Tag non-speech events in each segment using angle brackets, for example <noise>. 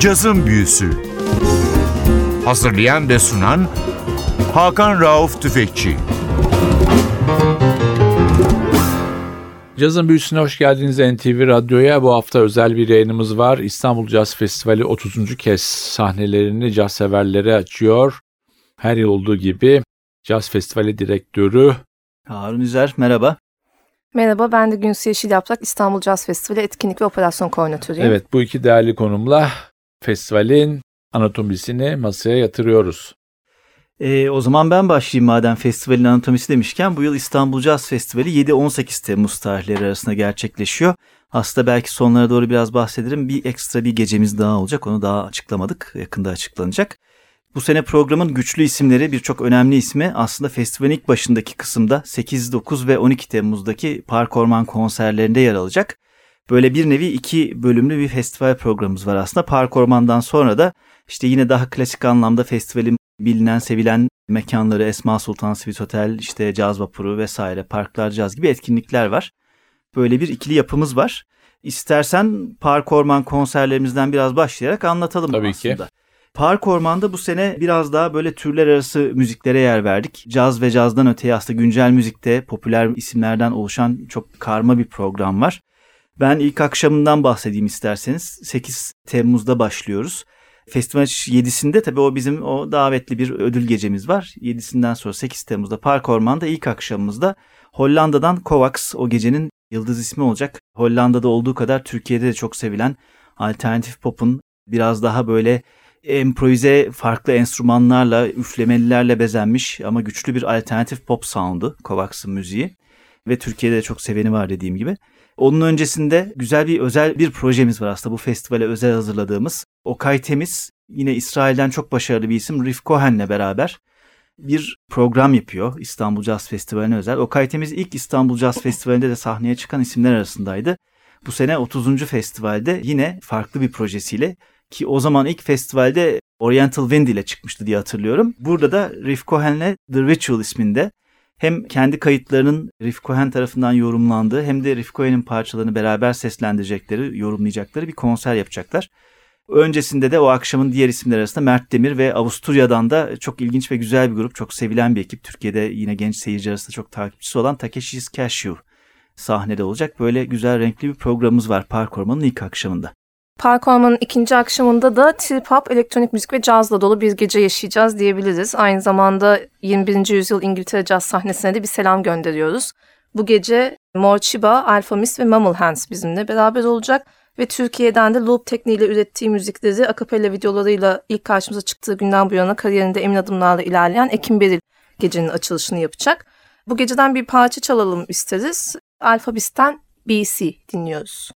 Cazın Büyüsü Hazırlayan ve sunan Hakan Rauf Tüfekçi Cazın Büyüsü'ne hoş geldiniz NTV Radyo'ya. Bu hafta özel bir yayınımız var. İstanbul Caz Festivali 30. kez sahnelerini caz severlere açıyor. Her yıl olduğu gibi Caz Festivali direktörü Harun Üzer merhaba. Merhaba ben de Günsü Yeşil Yaprak İstanbul Caz Festivali Etkinlik ve Operasyon Koordinatörüyüm. Evet bu iki değerli konumla festivalin anatomisini masaya yatırıyoruz. Ee, o zaman ben başlayayım madem festivalin anatomisi demişken bu yıl İstanbul Caz Festivali 7-18 Temmuz tarihleri arasında gerçekleşiyor. Aslında belki sonlara doğru biraz bahsederim. Bir ekstra bir gecemiz daha olacak. Onu daha açıklamadık. Yakında açıklanacak. Bu sene programın güçlü isimleri birçok önemli ismi aslında festivalin ilk başındaki kısımda 8, 9 ve 12 Temmuz'daki Park Orman konserlerinde yer alacak. Böyle bir nevi iki bölümlü bir festival programımız var aslında. Park Orman'dan sonra da işte yine daha klasik anlamda festivalin bilinen sevilen mekanları Esma Sultan Swiss Hotel, işte Caz Vapuru vesaire, Parklar Caz gibi etkinlikler var. Böyle bir ikili yapımız var. İstersen Park Orman konserlerimizden biraz başlayarak anlatalım Tabii aslında. ki. Park Orman'da bu sene biraz daha böyle türler arası müziklere yer verdik. Caz ve cazdan öteye aslında güncel müzikte popüler isimlerden oluşan çok karma bir program var. Ben ilk akşamından bahsedeyim isterseniz. 8 Temmuz'da başlıyoruz. Festival 7'sinde tabii o bizim o davetli bir ödül gecemiz var. 7'sinden sonra 8 Temmuz'da Park Orman'da ilk akşamımızda Hollanda'dan Kovacs o gecenin yıldız ismi olacak. Hollanda'da olduğu kadar Türkiye'de de çok sevilen alternatif pop'un biraz daha böyle improvize farklı enstrümanlarla, üflemelilerle bezenmiş ama güçlü bir alternatif pop sound'u Kovacs'ın müziği. Ve Türkiye'de de çok seveni var dediğim gibi. Onun öncesinde güzel bir özel bir projemiz var aslında bu festivale özel hazırladığımız. Okay Temiz yine İsrail'den çok başarılı bir isim Rif Cohen'le beraber bir program yapıyor İstanbul Jazz Festivali'ne özel. Okay Temiz ilk İstanbul Jazz Festivali'nde de sahneye çıkan isimler arasındaydı. Bu sene 30. festivalde yine farklı bir projesiyle ki o zaman ilk festivalde Oriental Wind ile çıkmıştı diye hatırlıyorum. Burada da Riff Cohen'le The Ritual isminde hem kendi kayıtlarının Riff Cohen tarafından yorumlandığı hem de Riff Cohen'in parçalarını beraber seslendirecekleri, yorumlayacakları bir konser yapacaklar. Öncesinde de o akşamın diğer isimler arasında Mert Demir ve Avusturya'dan da çok ilginç ve güzel bir grup, çok sevilen bir ekip. Türkiye'de yine genç seyirci arasında çok takipçisi olan Takeshi's Cashew sahnede olacak. Böyle güzel renkli bir programımız var Park Orman'ın ilk akşamında. Park Orman'ın ikinci akşamında da trip hop, elektronik müzik ve cazla dolu bir gece yaşayacağız diyebiliriz. Aynı zamanda 21. yüzyıl İngiltere caz sahnesine de bir selam gönderiyoruz. Bu gece Morchiba, Alpha Miss ve Mammal Hands bizimle beraber olacak ve Türkiye'den de loop tekniğiyle ürettiği müzikleri akapella videolarıyla ilk karşımıza çıktığı günden bu yana kariyerinde emin adımlarla ilerleyen Ekim Beril gecenin açılışını yapacak. Bu geceden bir parça çalalım isteriz. Alpha Miss'ten BC dinliyoruz.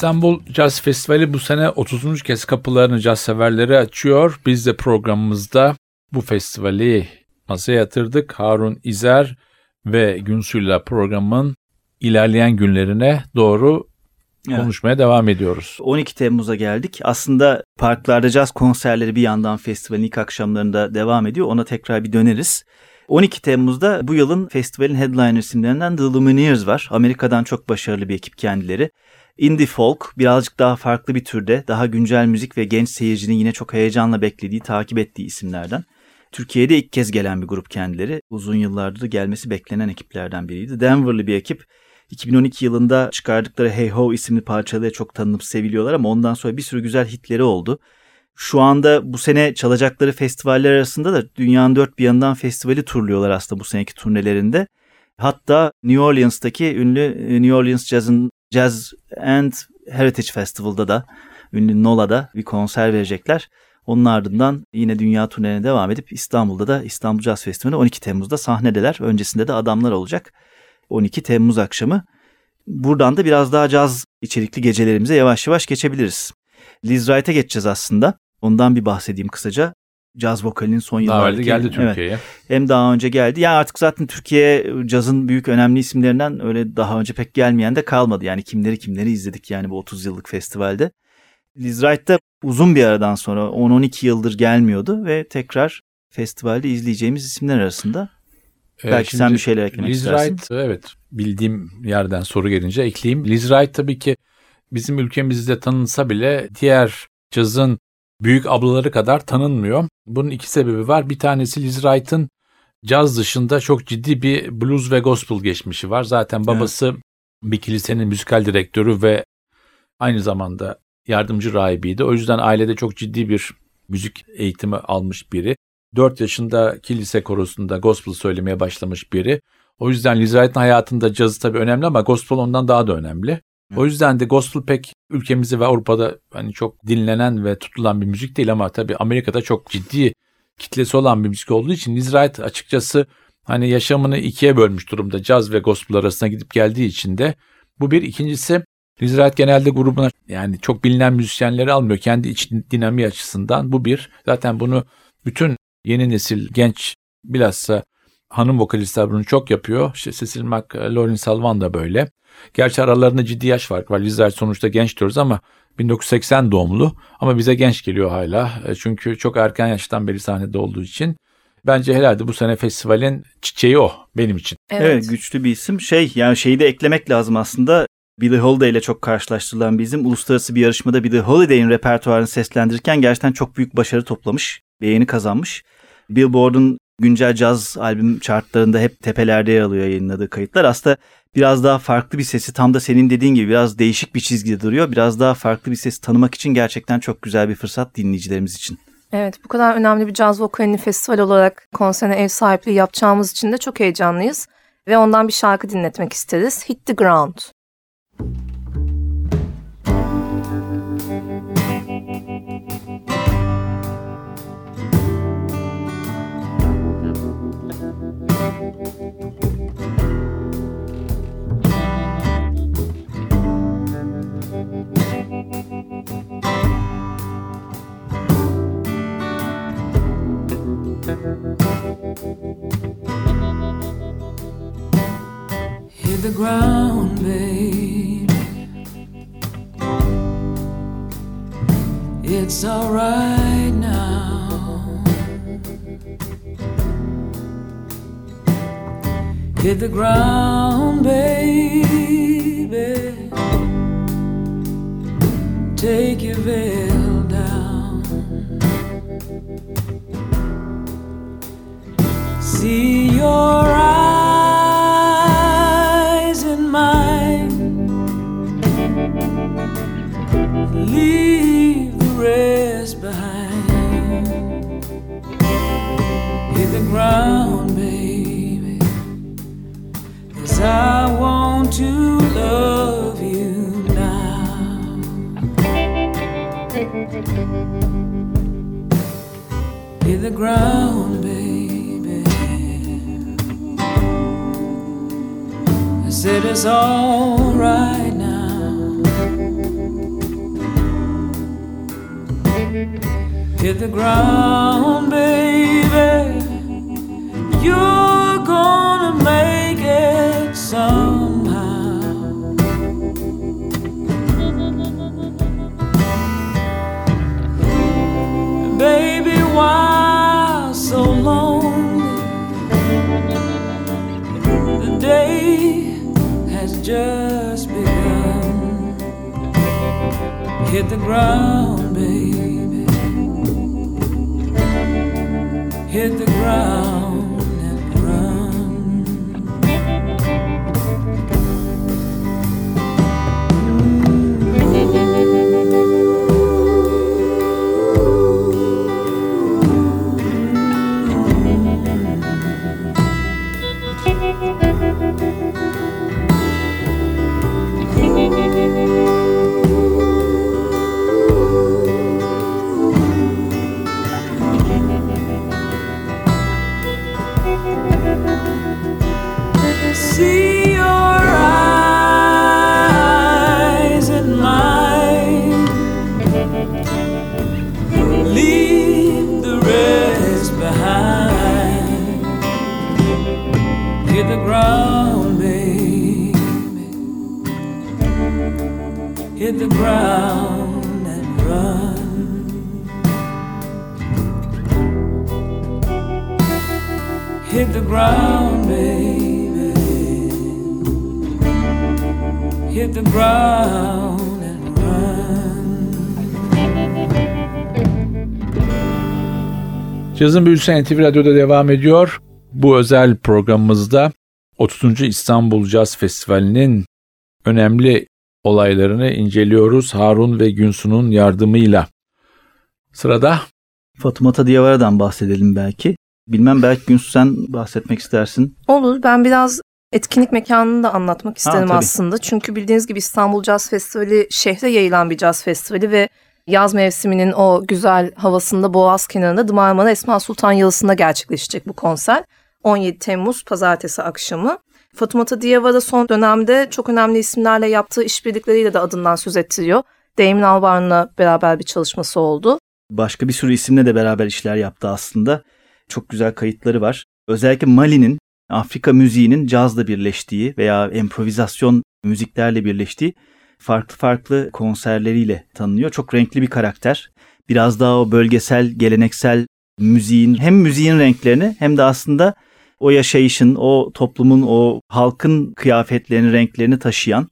İstanbul Caz Festivali bu sene 30. kez kapılarını caz severlere açıyor. Biz de programımızda bu festivali masaya yatırdık. Harun İzer ve Günsu'yla programın ilerleyen günlerine doğru Evet. konuşmaya devam ediyoruz. 12 Temmuz'a geldik. Aslında parklarda caz konserleri bir yandan festivalin ilk akşamlarında devam ediyor. Ona tekrar bir döneriz. 12 Temmuz'da bu yılın festivalin headliner isimlerinden The Lumineers var. Amerika'dan çok başarılı bir ekip kendileri. Indie folk birazcık daha farklı bir türde, daha güncel müzik ve genç seyircinin yine çok heyecanla beklediği, takip ettiği isimlerden. Türkiye'de ilk kez gelen bir grup kendileri. Uzun yıllardır gelmesi beklenen ekiplerden biriydi. Denver'lı bir ekip. 2012 yılında çıkardıkları Hey Ho isimli parçalarıyla çok tanınıp seviliyorlar ama ondan sonra bir sürü güzel hitleri oldu. Şu anda bu sene çalacakları festivaller arasında da dünyanın dört bir yanından festivali turluyorlar aslında bu seneki turnelerinde. Hatta New Orleans'taki ünlü e, New Orleans Jazz'ın Jazz and Heritage Festival'da da ünlü NOLA'da bir konser verecekler. Onun ardından yine dünya turnelerine devam edip İstanbul'da da İstanbul Jazz Festivali 12 Temmuz'da sahnedeler. Öncesinde de adamlar olacak. 12 Temmuz akşamı. Buradan da biraz daha caz içerikli gecelerimize yavaş yavaş geçebiliriz. Liz Wright'a geçeceğiz aslında. Ondan bir bahsedeyim kısaca. Caz vokalinin son evvel geldi Evet, Türkiye'ye. hem daha önce geldi. Ya artık zaten Türkiye cazın büyük önemli isimlerinden öyle daha önce pek gelmeyen de kalmadı. Yani kimleri kimleri izledik yani bu 30 yıllık festivalde. Liz Wright da uzun bir aradan sonra 10-12 yıldır gelmiyordu ve tekrar festivalde izleyeceğimiz isimler arasında. Ee, Belki sen bir şeyler eklemek Liz istersin. Wright, evet bildiğim yerden soru gelince ekleyeyim. Liz Wright tabii ki bizim ülkemizde tanınsa bile diğer cazın büyük ablaları kadar tanınmıyor. Bunun iki sebebi var. Bir tanesi Liz Wright'ın caz dışında çok ciddi bir blues ve gospel geçmişi var. Zaten babası bir kilisenin müzikal direktörü ve aynı zamanda yardımcı rahibiydi. O yüzden ailede çok ciddi bir müzik eğitimi almış biri. 4 yaşında kilise korosunda gospel söylemeye başlamış biri. O yüzden Liz Wright'ın hayatında cazı tabii önemli ama gospel ondan daha da önemli. O yüzden de gospel pek ülkemizde ve Avrupa'da hani çok dinlenen ve tutulan bir müzik değil ama tabii Amerika'da çok ciddi kitlesi olan bir müzik olduğu için Liz Wright açıkçası hani yaşamını ikiye bölmüş durumda caz ve gospel arasına gidip geldiği için de bu bir. ikincisi Liz Wright genelde grubuna yani çok bilinen müzisyenleri almıyor kendi iç dinamiği açısından bu bir. Zaten bunu bütün yeni nesil genç bilhassa hanım vokalistler bunu çok yapıyor. İşte Cecil McLaurin Salvan da böyle. Gerçi aralarında ciddi yaş farkı var. Wright sonuçta genç diyoruz ama 1980 doğumlu ama bize genç geliyor hala. E, Çünkü çok erken yaştan beri sahnede olduğu için. Bence herhalde bu sene festivalin çiçeği o benim için. Evet. güçlü bir isim. Şey yani şeyi de eklemek lazım aslında. Billie Holiday ile çok karşılaştırılan bir isim. Uluslararası bir yarışmada Billie Holiday'in repertuarını seslendirirken gerçekten çok büyük başarı toplamış. Beğeni kazanmış. Billboard'un güncel caz albüm chartlarında hep tepelerde yer alıyor yayınladığı kayıtlar. Aslında biraz daha farklı bir sesi tam da senin dediğin gibi biraz değişik bir çizgide duruyor. Biraz daha farklı bir sesi tanımak için gerçekten çok güzel bir fırsat dinleyicilerimiz için. Evet bu kadar önemli bir caz vokalini festival olarak konserine ev sahipliği yapacağımız için de çok heyecanlıyız. Ve ondan bir şarkı dinletmek isteriz. Hit the Ground. The ground, baby. It's alright now. Hit the ground, baby. Take your veil ground, baby. I said it's alright now. hit the ground, baby. You're gonna make it somehow. Baby, why day has just begun. Hit the ground, baby. Hit the ground Cazın Büyüsü NTV Radyo'da devam ediyor. Bu özel programımızda 30. İstanbul Caz Festivali'nin önemli olaylarını inceliyoruz Harun ve Günsu'nun yardımıyla. Sırada Fatumata Diyavara'dan bahsedelim belki. Bilmem belki Günsu sen bahsetmek istersin. Olur. Ben biraz etkinlik mekanını da anlatmak isterim tabii. aslında. Çünkü bildiğiniz gibi İstanbul Caz Festivali şehre yayılan bir caz festivali ve yaz mevsiminin o güzel havasında Boğaz kenarında Dımarmana Esma Sultan Yalısı'nda gerçekleşecek bu konser. 17 Temmuz pazartesi akşamı. Fatumata Diyavara son dönemde çok önemli isimlerle yaptığı işbirlikleriyle de adından söz ettiriyor. Damon Albarn'la beraber bir çalışması oldu. Başka bir sürü isimle de beraber işler yaptı aslında. Çok güzel kayıtları var. Özellikle Mali'nin Afrika müziğinin cazla birleştiği veya improvizasyon müziklerle birleştiği farklı farklı konserleriyle tanınıyor. Çok renkli bir karakter. Biraz daha o bölgesel, geleneksel müziğin hem müziğin renklerini hem de aslında o yaşayışın, o toplumun, o halkın kıyafetlerini, renklerini taşıyan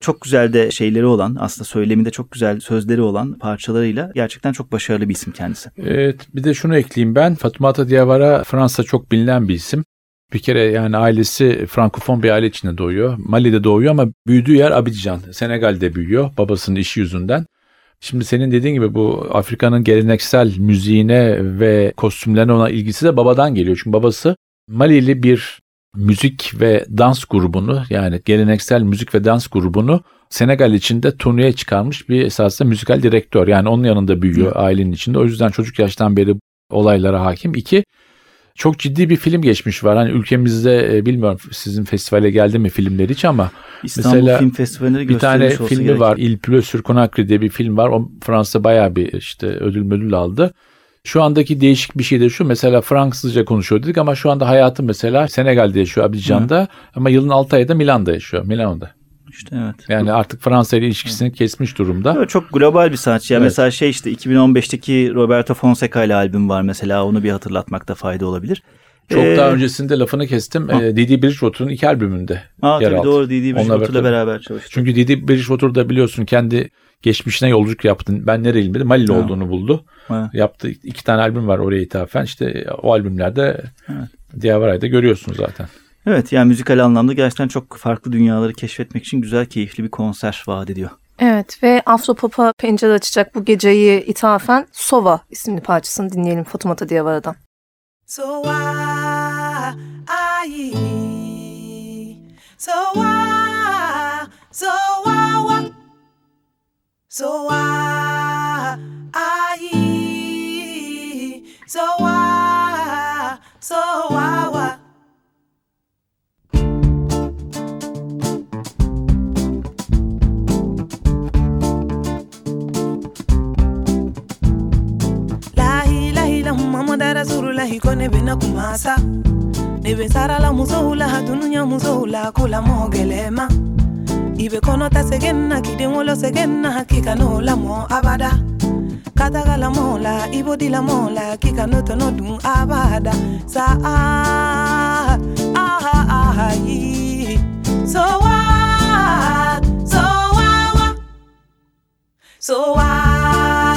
çok güzel de şeyleri olan, aslında söyleminde çok güzel sözleri olan parçalarıyla gerçekten çok başarılı bir isim kendisi. evet, bir de şunu ekleyeyim ben. Fatoumata Diawara Fransa çok bilinen bir isim. Bir kere yani ailesi Frankofon bir aile içinde doğuyor. Mali'de doğuyor ama büyüdüğü yer Abidjan. Senegal'de büyüyor babasının işi yüzünden. Şimdi senin dediğin gibi bu Afrika'nın geleneksel müziğine ve kostümlerine ona ilgisi de babadan geliyor. Çünkü babası Malili bir müzik ve dans grubunu yani geleneksel müzik ve dans grubunu Senegal içinde turneye çıkarmış bir esasında müzikal direktör. Yani onun yanında büyüyor ailenin içinde. O yüzden çocuk yaştan beri olaylara hakim. İki, çok ciddi bir film geçmiş var. Hani ülkemizde e, bilmiyorum sizin festivale geldi mi filmler hiç ama İstanbul Mesela Film Festivali'nde bir tane filmi gerek. var. Il pleut sur Conakry diye bir film var. O Fransa bayağı bir işte ödül müdül aldı. Şu andaki değişik bir şey de şu. Mesela Fransızca konuşuyor dedik ama şu anda hayatı mesela Senegal'de yaşıyor Abidjan'da ama yılın 6 ayı da Milan'da yaşıyor. Milano'da. İşte evet. Yani artık Fransa ile ilişkisini kesmiş durumda. Evet, çok global bir sanatçı. Ya Evet. Mesela şey işte 2015'teki Roberto Fonseca ile albüm var mesela. Onu bir hatırlatmakta fayda olabilir. Çok Ee, daha öncesinde lafını kestim. Ee, Didi Bridgewater'ın iki albümünde Aa, yer aldı. doğru Didi Bridgewater'la beraber- çalıştı. Çünkü Didi Bridgewater da biliyorsun kendi geçmişine yolculuk yaptı. Ben nereliyim dedi. Malili Ha. olduğunu buldu. Ha. Yaptı. iki tane albüm var oraya ithafen. İşte o albümlerde Evet. Diavara'yı da görüyorsun zaten. Evet yani müzikal anlamda gerçekten çok farklı dünyaları keşfetmek için güzel keyifli bir konser vaat ediyor. Evet ve Afropop'a pencere açacak bu geceyi ithafen Sova isimli parçasını dinleyelim Fatumata Diyavara'dan. So why I so why so why why so why I so why so why la hikone bena kumasa. Nebe musohula hatununya musohula kula mogelema. Ibe kono ta segenna segenna hakika no la mo abada. Kataga la mola la mola kika no tono dun abada. Sa yi. So wa so wa wa. So wa.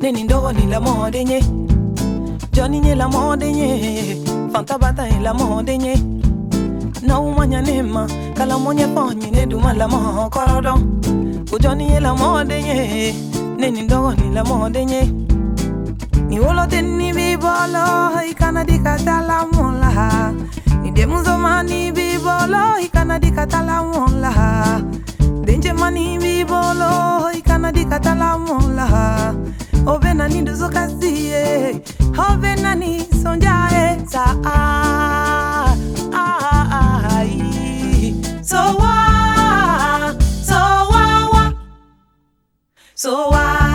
Neni ndogo ni la mode Johnny nye la mode nye. Fanta bata la mode nye. Nema Kala monye ponye ne duma la mo korodo Ku Johnny la mode Neni ndogo ni la mode Ni wolo teni bibolo Ikana di katala mola Ni demuzo mani bi Ikana di katala mola denje mani bi ikana di katala mola obe nani duzo kasiye nani sonjae ah, ah, ah, so wa. So wa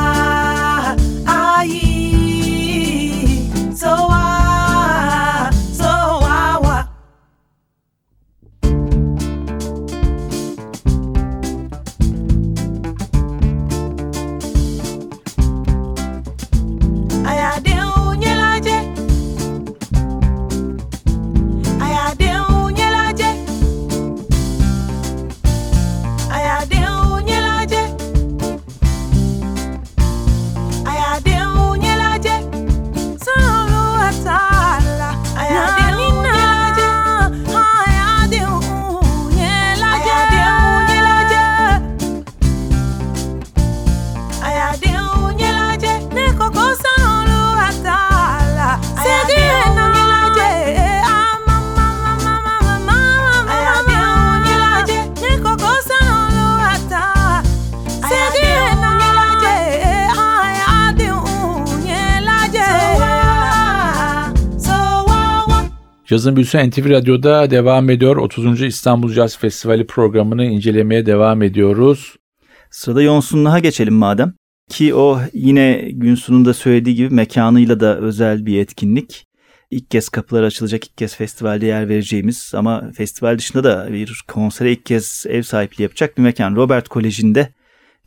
Cazın Büyüsü NTV Radyo'da devam ediyor. 30. İstanbul Caz Festivali programını incelemeye devam ediyoruz. Sırada Yonsunluğa geçelim madem. Ki o yine gün sonunda söylediği gibi mekanıyla da özel bir etkinlik. İlk kez kapılar açılacak, ilk kez festivalde yer vereceğimiz ama festival dışında da bir konsere ilk kez ev sahipliği yapacak bir mekan. Robert Koleji'nde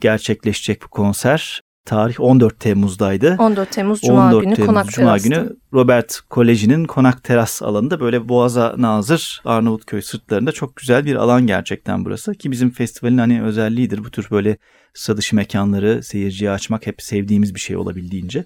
gerçekleşecek bu konser. Tarih 14 Temmuz'daydı. 14 Temmuz Cuma 14 günü Temmuz Konak Cuma Teras'ta. günü Robert Koleji'nin Konak Teras alanında böyle Boğaz'a nazır Arnavutköy sırtlarında çok güzel bir alan gerçekten burası. Ki bizim festivalin hani özelliğidir bu tür böyle sıra dışı mekanları seyirciye açmak hep sevdiğimiz bir şey olabildiğince.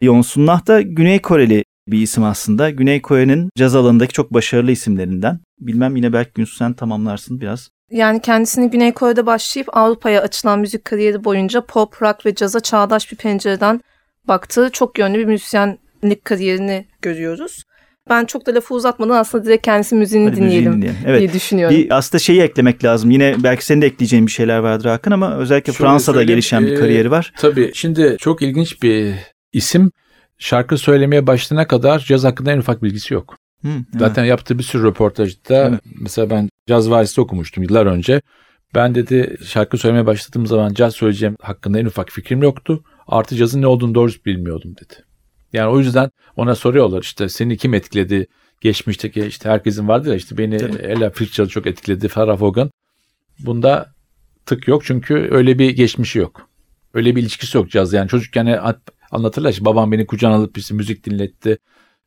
Yonsunlah da Güney Koreli bir isim aslında. Güney Kore'nin caz alanındaki çok başarılı isimlerinden. Bilmem yine belki Günsu sen tamamlarsın biraz. Yani kendisini Güney Kore'de başlayıp Avrupa'ya açılan müzik kariyeri boyunca pop, rock ve caza çağdaş bir pencereden baktığı çok yönlü bir müzisyenlik kariyerini görüyoruz. Ben çok da lafı uzatmadan aslında direkt kendisi müziğini Hadi müziği dinleyelim, dinleyelim. Evet. diye düşünüyorum. Bir aslında şeyi eklemek lazım. Yine belki senin de ekleyeceğin bir şeyler vardır Hakan ama özellikle Şöyle Fransa'da söyleyeyim, gelişen bir e, kariyeri var. Tabii şimdi çok ilginç bir isim. Şarkı söylemeye başlayana kadar caz hakkında en ufak bilgisi yok. Hı, evet. Zaten yaptığı bir sürü röportajda Evet. mesela ben caz valisi okumuştum yıllar önce. Ben dedi şarkı söylemeye başladığım zaman caz söyleyeceğim hakkında en ufak fikrim yoktu. Artı cazın ne olduğunu doğrusu bilmiyordum dedi. Yani o yüzden ona soruyorlar işte seni kim etkiledi? Geçmişteki işte herkesin vardı ya işte beni Tabii. Ella Fitzgerald çok etkiledi. Farrah Vaughan. Bunda tık yok çünkü öyle bir geçmişi yok. Öyle bir ilişkisi yok caz. Yani çocukken at- anlatırlar işte babam beni kucağına alıp işte müzik dinletti.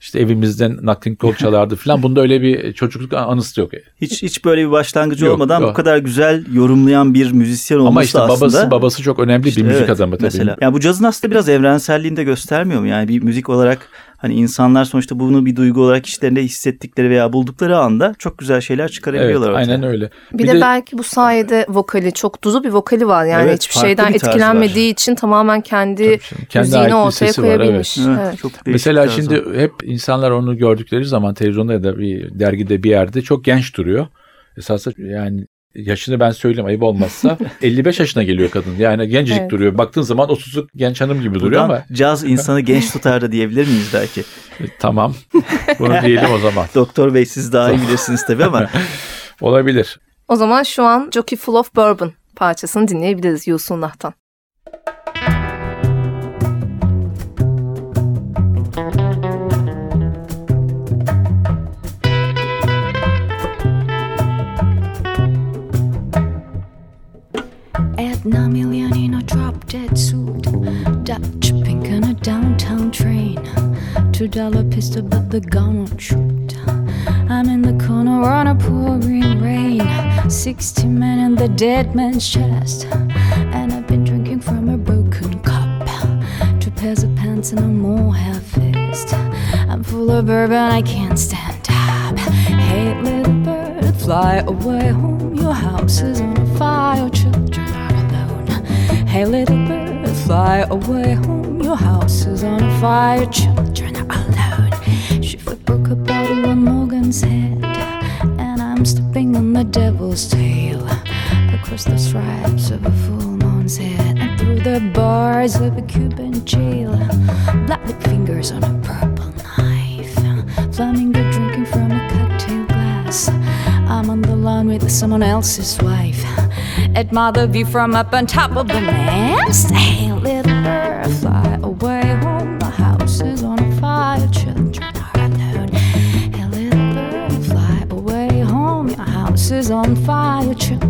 İşte evimizden Notting Cole çalardı falan. Bunda öyle bir çocukluk anısı yok. Hiç hiç böyle bir başlangıcı Yok, olmadan yok. bu kadar güzel yorumlayan bir müzisyen olması Ama işte babası aslında. babası çok önemli İşte bir müzik evet, adamı tabii. Mesela. Yani bu cazın aslında biraz evrenselliğini de göstermiyor mu? Yani bir müzik olarak hani insanlar sonuçta bunu bir duygu olarak içlerinde hissettikleri veya buldukları anda çok güzel şeyler Evet, çıkarabiliyorlar. ortaya. aynen öyle. Bir, de, belki bu sayede vokali çok duru bir vokali var. Yani Evet, hiçbir şeyden bir etkilenmediği için tamamen kendi kendi müziğini bir ortaya sesi var, koyabilmiş. Evet, Evet. çok Mesela bir tarzı. şimdi hep insanlar onu gördükleri zaman televizyonda ya da bir dergide bir yerde çok genç duruyor. Esasında yani yaşını ben söyleyeyim ayıp olmazsa <laughs> 55 yaşına geliyor kadın. Yani gencecik Evet. duruyor. Baktığın zaman 30'luk genç hanım gibi duruyor Buradan ama caz insanı genç tutar da diyebilir miyiz belki? e, tamam. Bunu diyelim o zaman. <laughs> Doktor Bey siz daha iyi bilirsiniz tabii ama <laughs> Olabilir. O zaman şu an Jockey Full of Bourbon parçasını dinleyebiliriz Yusunnah'tan. Edna Million in a drop dead suit. Dutch pink on a downtown train. Two dollar pistol, but the gun won't shoot. I'm in the corner on a pouring rain. Sixty men in the dead man's chest. And I've been drinking from a broken cup. Two pairs of pants and a more half fist. I'm full of bourbon, I can't stand up. Hey, little bird, fly away home. Your house is on fire, alone. Hey, little bird, fly away home. Your house is on fire, children are alone. She broke a bottle on Morgan's head, and I'm stepping on the devil's tail across the stripes of a full moon's head and through the bars of a Cuban jail. Black fingers on a purple knife, flamingo drinking from a cocktail glass. I'm on the lawn with someone else's wife. Admire the view from up on top of the mast. Hey, little bird, fly away home. The house is on fire, children are alone. Hey, little bird, fly away home. Your house is on fire, children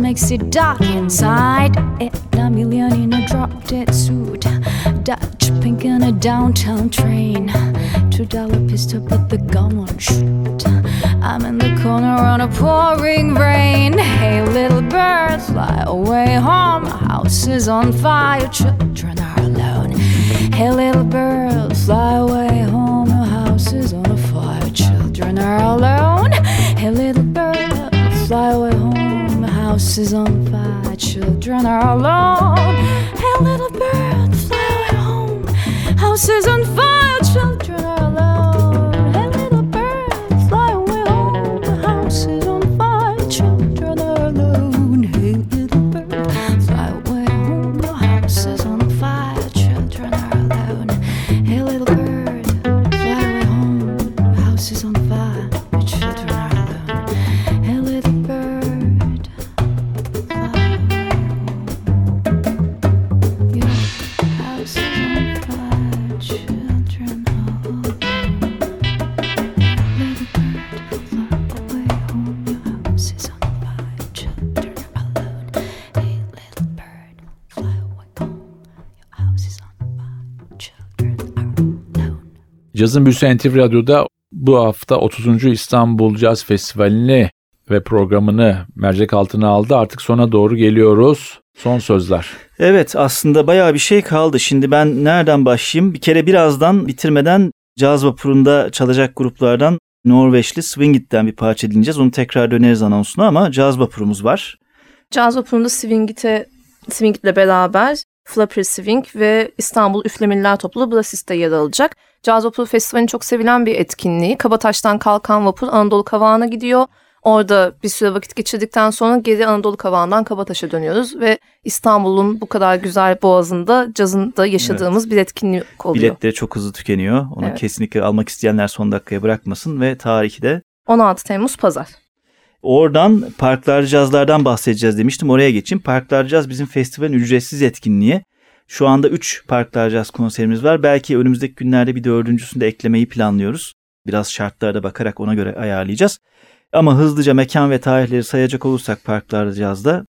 makes it dark inside. A million in a drop dead suit. Dutch pink in a downtown train. Two dollar pistol, but the gun won't shoot. I'm in the corner on a pouring rain. Hey, little bird, fly away home. House is on fire, children are alone. Hey, little bird, fly away home. House is on fire, children are alone. House is on fire, children are alone. Hey, little bird, fly away home. House is on fire, Cazın Büyüsü NTV Radyo'da bu hafta 30. İstanbul Caz Festivali'ni ve programını mercek altına aldı. Artık sona doğru geliyoruz. Son sözler. Evet aslında bayağı bir şey kaldı. Şimdi ben nereden başlayayım? Bir kere birazdan bitirmeden caz vapurunda çalacak gruplardan Norveçli Swingit'ten bir parça dinleyeceğiz. Onu tekrar döneriz anonsuna ama caz vapurumuz var. Caz Vapurunda Swingit'e Swingit'le beraber Flapper Swing ve İstanbul Üflemeliler Topluluğu Brassis'te yer alacak. Caz Vapuru Festivali'nin çok sevilen bir etkinliği. Kabataş'tan kalkan vapur Anadolu Kavağı'na gidiyor. Orada bir süre vakit geçirdikten sonra geri Anadolu Kavağı'ndan Kabataş'a dönüyoruz ve İstanbul'un bu kadar güzel boğazında cazın da yaşadığımız bir etkinlik oluyor. Biletleri çok hızlı tükeniyor. Onu Evet. kesinlikle almak isteyenler son dakikaya bırakmasın ve tarihi de 16 Temmuz Pazar. Oradan Parklar Cazlar'dan bahsedeceğiz demiştim. Oraya geçeyim. Parklar Caz bizim festivalin ücretsiz etkinliği. Şu anda 3 Parklar Caz konserimiz var. Belki önümüzdeki günlerde bir dördüncüsünü de eklemeyi planlıyoruz. Biraz şartlara da bakarak ona göre ayarlayacağız. Ama hızlıca mekan ve tarihleri sayacak olursak parklarda cazda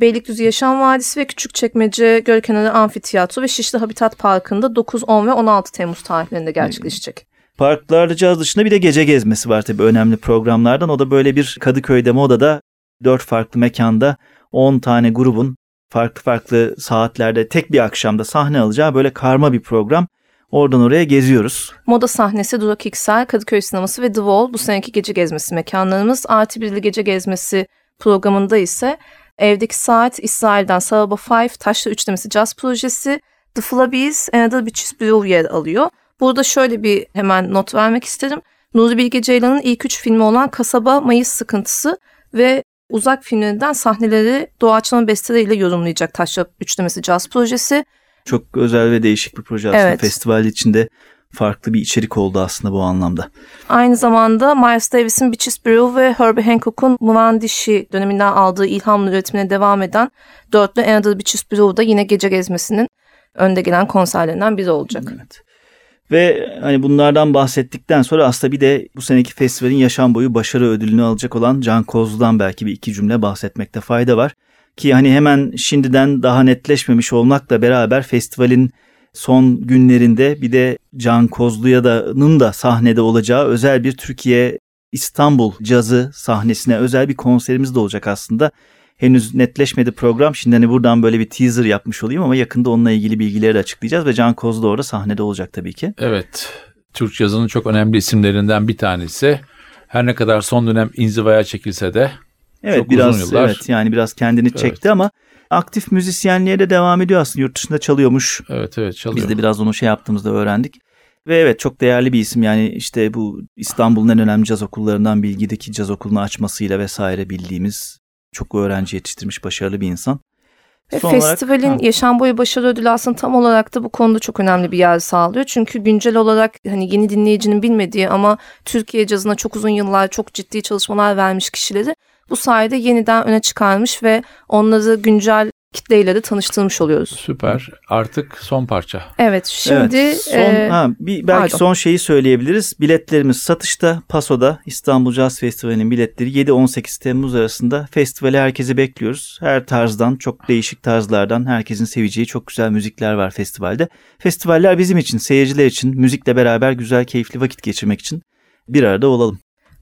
Beylikdüzü Yaşam Vadisi ve Küçükçekmece Gölkenarı Amfiteyatro ve Şişli Habitat Parkı'nda 9, 10 ve 16 Temmuz tarihlerinde gerçekleşecek. Parklarda caz dışında bir de gece gezmesi var tabii önemli programlardan. O da böyle bir Kadıköy'de Moda'da dört farklı mekanda 10 tane grubun farklı farklı saatlerde tek bir akşamda sahne alacağı böyle karma bir program. Oradan oraya geziyoruz. Moda sahnesi Durak İksel, Kadıköy Sineması ve The Wall bu seneki gece gezmesi mekanlarımız. Artı birli gece gezmesi programında ise Evdeki Saat, İsrail'den Saraba Five, Taşla Üçlemesi Jazz Projesi, The Flabbies, Another Bitches Brew yer alıyor. Burada şöyle bir hemen not vermek isterim. Nuri Bilge Ceylan'ın ilk üç filmi olan Kasaba, Mayıs Sıkıntısı ve Uzak filmlerinden sahneleri doğaçlama besteleriyle yorumlayacak Taşra Üçlemesi Jazz Projesi. Çok özel ve değişik bir proje aslında. Evet. Festival içinde farklı bir içerik oldu aslında bu anlamda. Aynı zamanda Miles Davis'in Bitches Brew ve Herbie Hancock'un Muvandişi döneminden aldığı ilhamla üretimine devam eden dörtlü Another Bitches Brew da yine gece gezmesinin önde gelen konserlerinden biri olacak. Evet. Ve hani bunlardan bahsettikten sonra aslında bir de bu seneki festivalin yaşam boyu başarı ödülünü alacak olan Can Kozlu'dan belki bir iki cümle bahsetmekte fayda var. Ki hani hemen şimdiden daha netleşmemiş olmakla beraber festivalin son günlerinde bir de Can Kozlu'ya da'nın da sahnede olacağı özel bir Türkiye İstanbul cazı sahnesine özel bir konserimiz de olacak aslında. Henüz netleşmedi program. Şimdi hani buradan böyle bir teaser yapmış olayım ama yakında onunla ilgili bilgileri de açıklayacağız ve Can Kozlu orada sahnede olacak tabii ki. Evet, Türk cazının çok önemli isimlerinden bir tanesi. Her ne kadar son dönem inzivaya çekilse de Evet Çok biraz uzun yıllar. evet yani biraz kendini çekti Evet. ama aktif müzisyenliğe de devam ediyor aslında. Yurt dışında çalıyormuş. evet evet çalıyor. Biz de biraz onu şey yaptığımızda öğrendik. Ve evet çok değerli bir isim yani işte bu İstanbul'un en önemli caz okullarından Bilgi'deki caz okulunu açmasıyla vesaire bildiğimiz çok öğrenci yetiştirmiş başarılı bir insan. Ve Son olarak- festivalin Ha. yaşam boyu başarı ödülü aslında tam olarak da bu konuda çok önemli bir yer sağlıyor. Çünkü güncel olarak hani yeni dinleyicinin bilmediği ama Türkiye cazına çok uzun yıllar çok ciddi çalışmalar vermiş kişileri bu sayede yeniden öne çıkarmış ve onları güncel kitleyle de tanıştırmış oluyoruz. Süper. Artık son parça. Evet şimdi evet, son, e, ha, bir, belki pardon. son şeyi söyleyebiliriz. Biletlerimiz satışta. Paso'da İstanbul Jazz Festivali'nin biletleri 7-18 Temmuz arasında. Festivale herkesi bekliyoruz. Her tarzdan, çok değişik tarzlardan herkesin seveceği çok güzel müzikler var festivalde. Festivaller bizim için, seyirciler için, müzikle beraber güzel, keyifli vakit geçirmek için bir arada olalım.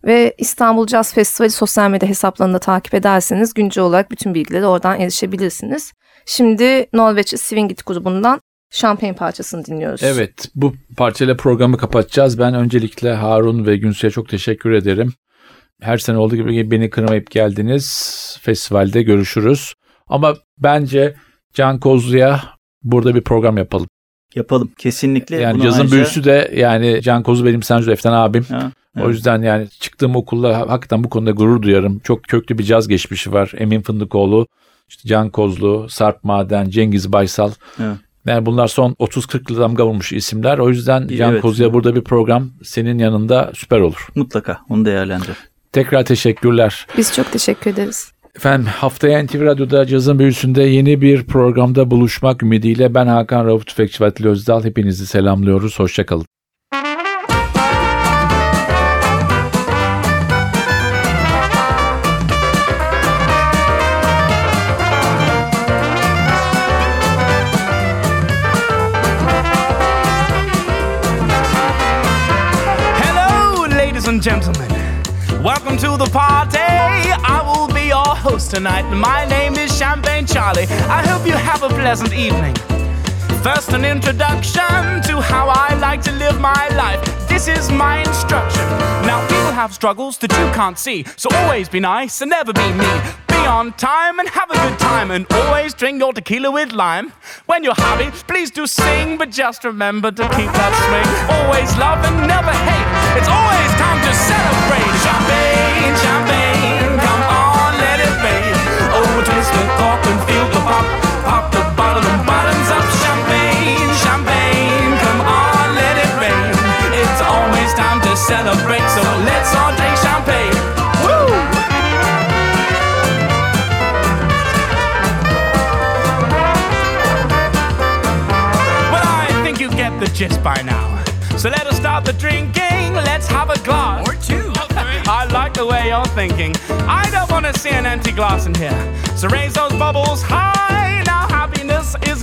Ve İstanbul Jazz Festivali sosyal medya hesaplarını da takip ederseniz güncel olarak bütün bilgileri oradan erişebilirsiniz. Şimdi Norveç Swingit grubundan Champagne parçasını dinliyoruz. Evet bu parçayla programı kapatacağız. Ben öncelikle Harun ve Günsu'ya çok teşekkür ederim. Her sene olduğu gibi beni kırmayıp geldiniz. Festivalde görüşürüz. Ama bence Can Kozlu'ya burada bir program yapalım. Yapalım. Kesinlikle. Yani bunu cazın ayrıca- büyüsü de yani Can Kozlu benim Sencu Eften abim. Ha, O evet. yüzden yani çıktığım okulla hakikaten bu konuda gurur duyarım. Çok köklü bir caz geçmişi var. Emin Fındıkoğlu, işte Can Kozlu, Sarp Maden, Cengiz Baysal. Evet. Yani bunlar son 30-40 yıl damga vurmuş isimler. O yüzden Can Evet. Kozlu'ya burada bir program senin yanında süper olur. Mutlaka onu değerlendir. Tekrar teşekkürler. Biz çok teşekkür ederiz. Efendim haftaya NTV Radyo'da cazın büyüsünde yeni bir programda buluşmak ümidiyle ben Hakan Rauf Tüfekçi ve Özdal hepinizi selamlıyoruz. Hoşçakalın. Gentlemen. Welcome to the party. I will be your host tonight. My name is Champagne Charlie. I hope you have a pleasant evening. First, an introduction to how I like to live my life. This is my instruction. Now, people have struggles that you can't see, so always be nice and never be mean. On time and have a good time, and always drink your tequila with lime. When you're happy, please do sing, but just remember to keep that swing. Always love and never hate. It's always time to celebrate. Champagne, champagne, come on, let it rain. Oh, twist the cork and feel the pop, pop the Just by now. So let us start the drinking. Let's have a glass. Or two. <laughs> I like the way you're thinking. I don't want to see an empty glass in here. So raise those bubbles high. Now happiness is